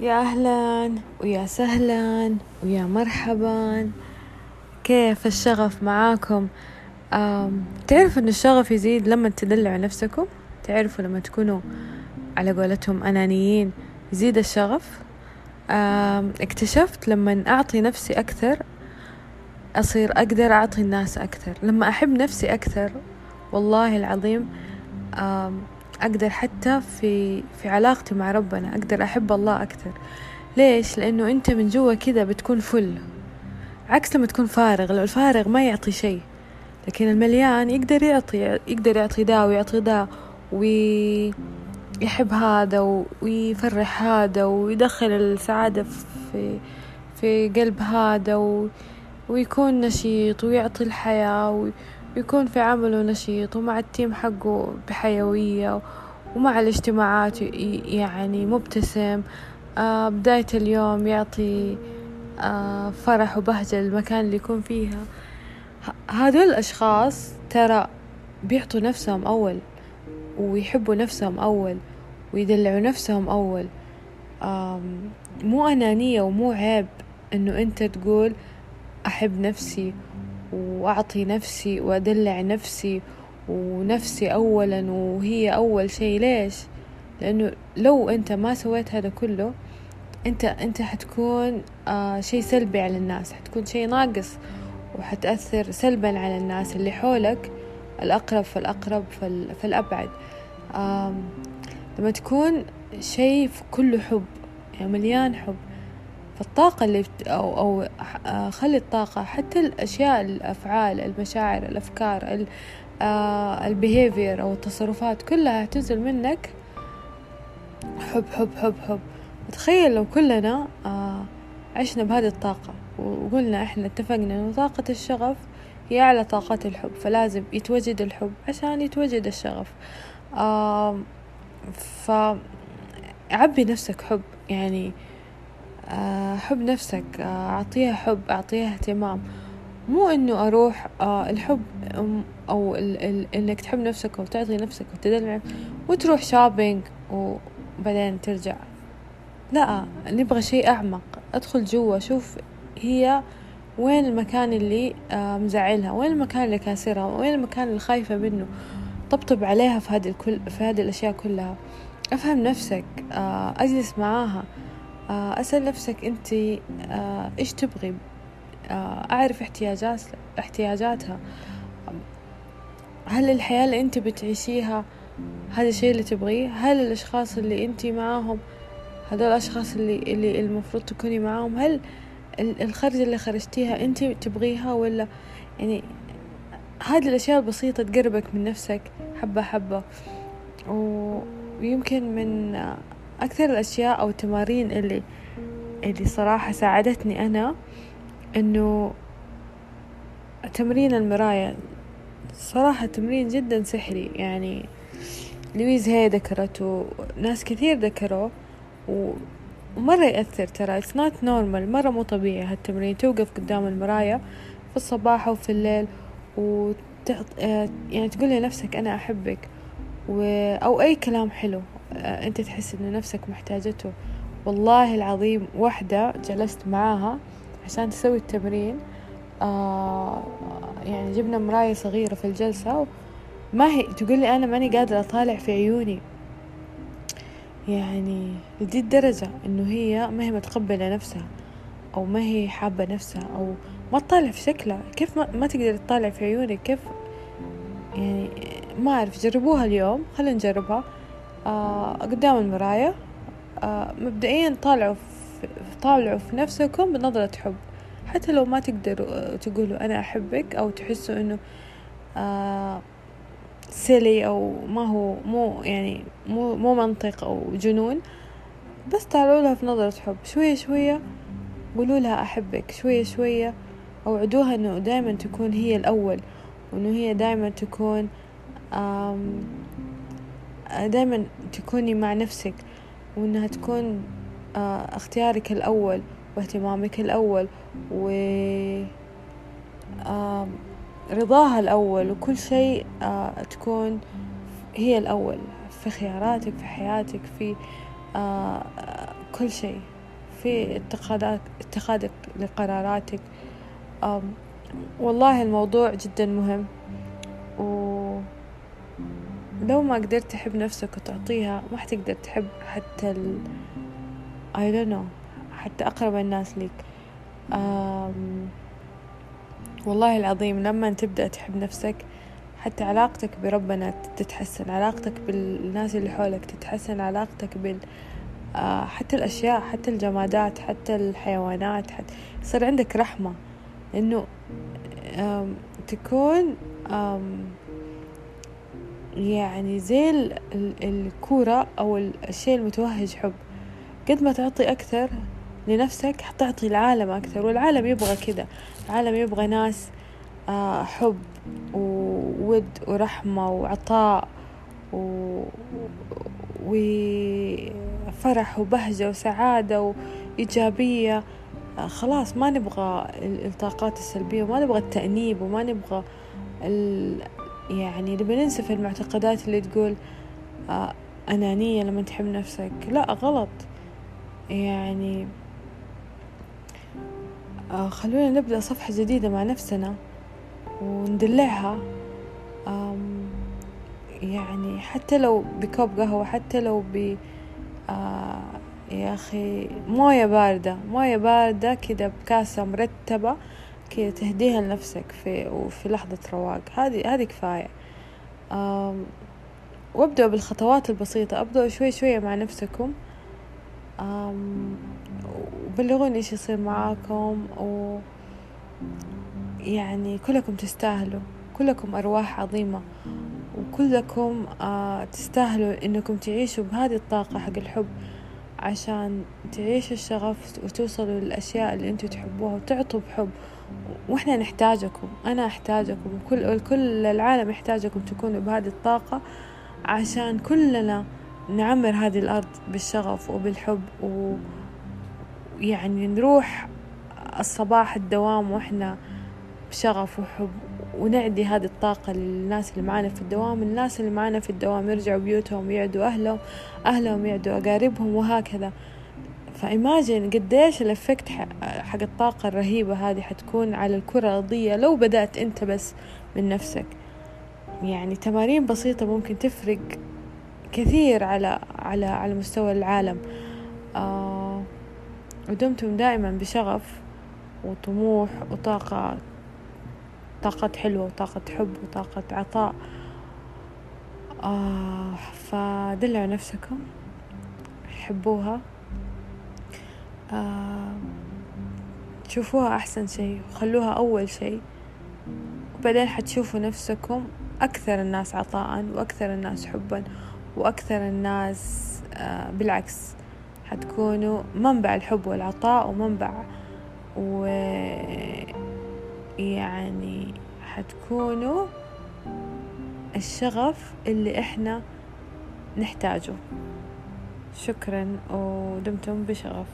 يا أهلا ويا سهلا ويا مرحبا. كيف الشغف معاكم؟ تعرفوا أن الشغف يزيد لما تدلعوا نفسكم؟ تعرفوا لما تكونوا على قولتهم أنانيين يزيد الشغف؟ اكتشفت لما أعطي نفسي أكثر أصير أقدر أعطي الناس أكثر. لما أحب نفسي أكثر والله العظيم أقدر حتى في في علاقتي مع ربنا أقدر أحب الله أكثر ليش؟ لأنه أنت من جوا كذا بتكون فل عكس لما تكون فارغ لو الفارغ ما يعطي شيء لكن المليان يقدر يعطي يقدر يعطي دا ويعطي دا ويحب هذا ويفرح هذا ويدخل السعادة في في قلب هذا ويكون نشيط ويعطي الحياة يكون في عمله نشيط ومع التيم حقه بحيوية ومع الاجتماعات يعني مبتسم. آه بداية اليوم يعطي آه فرح وبهجة للمكان اللي يكون فيها. هذول الأشخاص ترى بيعطوا نفسهم أول ويحبوا نفسهم أول ويدلعوا نفسهم أول. مو أنانية ومو عيب إنه أنت تقول أحب نفسي وأعطي نفسي وأدلع نفسي ونفسي أولا وهي أول شي ليش؟ لأنه لو أنت ما سويت هذا كله أنت أنت حتكون آه شي سلبي على الناس حتكون شي ناقص وحتأثر سلبا على الناس اللي حولك الأقرب فالأقرب فالأبعد آه لما تكون شي كله حب يعني مليان حب فالطاقة اللي أو أو آه، خلي الطاقة حتى الأشياء الأفعال المشاعر الأفكار البيهيفير أو التصرفات كلها تنزل منك. حب حب حب حب. تخيل لو كلنا آه، عشنا بهذه الطاقة وقلنا إحنا اتفقنا إنه طاقة الشغف هي أعلى طاقات الحب فلازم يتوجد الحب عشان يتوجد الشغف. فعبي نفسك حب يعني آه، حب نفسك آه، أعطيها حب أعطيها اهتمام. مو إنه أروح آه، الحب أو إنك تحب نفسك وتعطي نفسك وتدلع وتروح شوبينج وبعدين ترجع. لا نبغى شيء أعمق. أدخل جوا شوف هي وين المكان اللي مزعلها وين المكان اللي كاسرها وين المكان اللي خايفة منه. طبطب عليها في هذه الكل في هذه الأشياء كلها. أفهم نفسك أجلس معاها. آه، أسأل نفسك أنت آه، إيش تبغي؟ آه، أعرف احتياجات احتياجاتها. هل الحياة اللي أنت بتعيشيها هذا الشيء اللي تبغيه؟ هل الأشخاص اللي أنت معاهم هذول الأشخاص اللي اللي المفروض تكوني معاهم هل الخرجة اللي خرجتيها أنت تبغيها ولا؟ يعني هذه الأشياء البسيطة تقربك من نفسك حبة حبة. ويمكن من أكثر الأشياء أو التمارين اللي اللي صراحة ساعدتني أنا إنه تمرين المراية. صراحة تمرين جدا سحري يعني لويز هي ذكرته ناس كثير ذكروه ومرة يأثر ترى. It's not normal مرة مو طبيعي هالتمرين توقف قدام المراية في الصباح وفي الليل وتعط يعني تقول لنفسك أنا أحبك و... أو أي كلام حلو. آه، أنت تحس إن نفسك محتاجته. والله العظيم واحدة جلست معاها عشان تسوي التمرين. آه يعني جبنا مراية صغيرة في الجلسة ما هي تقول لي أنا ماني قادرة أطالع في عيوني. يعني لدي الدرجة إنه هي ما هي متقبلة نفسها أو ما هي حابة نفسها أو ما تطالع في شكلها. كيف ما, ما تقدر تطالع في عيونك؟ كيف؟ يعني ما أعرف جربوها اليوم. خلينا نجربها. آه قدام المراية آه مبدئيا طالعوا في طالعوا في نفسكم بنظرة حب. حتى لو ما تقدروا تقولوا أنا أحبك أو تحسوا إنه آه سيلي أو ما هو مو يعني مو مو منطق أو جنون. بس طالعوا لها في نظرة حب. شوية شوية قولوا لها أحبك. شوية شوية أوعدوها إنه دايما تكون هي الأول وإنه هي دايما تكون دايما تكوني مع نفسك وإنها تكون آه، اختيارك الأول واهتمامك الأول و رضاها الأول وكل شيء آه، تكون هي الأول في خياراتك في حياتك في آه، كل شيء في اتخاذك اتخاذك لقراراتك. والله الموضوع جدا مهم. ما قدرت تحب نفسك وتعطيها ما حتقدر تحب حتى ال I don't know حتى أقرب الناس ليك. والله العظيم لما تبدأ تحب نفسك حتى علاقتك بربنا تتحسن علاقتك بالناس اللي حولك تتحسن علاقتك بال آه، حتى الأشياء حتى الجمادات حتى الحيوانات حتى يصير عندك رحمة. إنه تكون يعني زي الكورة أو الشيء المتوهج حب. قد ما تعطي أكثر لنفسك حتعطي العالم أكثر والعالم يبغى كذا العالم يبغى ناس آه، حب وود ورحمة وعطاء و... وفرح وبهجة وسعادة وإيجابية. آه، خلاص ما نبغى الطاقات السلبية وما نبغى التأنيب وما نبغى ال... يعني نبغى ننسف المعتقدات اللي تقول آه، أنانية لما تحب نفسك. لا غلط. يعني آه، خلونا نبدأ صفحة جديدة مع نفسنا وندلعها. يعني حتى لو بكوب قهوة حتى لو ب آه يا أخي موية باردة. موية باردة كده بكاسة مرتبة. كده تهديها لنفسك في وفي لحظة رواق. هذه هذه كفاية. وابدأوا بالخطوات البسيطة. ابدأوا شوي شوية مع نفسكم. وبلغوني إيش يصير معاكم و يعني كلكم تستاهلوا. كلكم أرواح عظيمة. وكلكم آه تستاهلوا إنكم تعيشوا بهذه الطاقة حق الحب عشان تعيشوا الشغف وتوصلوا للأشياء اللي أنتوا تحبوها وتعطوا بحب. وإحنا نحتاجكم أنا أحتاجكم وكل كل العالم يحتاجكم تكونوا بهذه الطاقة عشان كلنا نعمر هذه الأرض بالشغف وبالحب ويعني نروح الصباح الدوام وإحنا بشغف وحب ونعدي هذه الطاقة للناس اللي معانا في الدوام الناس اللي معانا في الدوام يرجعوا بيوتهم يعدوا أهلهم أهلهم يعدوا أقاربهم وهكذا. فإيماجن قديش الإفكت حق الطاقة الرهيبة هذه حتكون على الكرة الأرضية لو بدأت أنت بس من نفسك. يعني تمارين بسيطة ممكن تفرق كثير على على على مستوى العالم. آه ودمتم دائما بشغف وطموح وطاقة طاقة حلوة وطاقة حب وطاقة عطاء. آه فدلعوا نفسكم حبوها. تشوفوها أحسن شيء وخلوها أول شيء. وبعدين حتشوفوا نفسكم أكثر الناس عطاء وأكثر الناس حبا وأكثر الناس آه بالعكس حتكونوا منبع الحب والعطاء ومنبع و يعني حتكونوا الشغف اللي إحنا نحتاجه. شكرا ودمتم بشغف.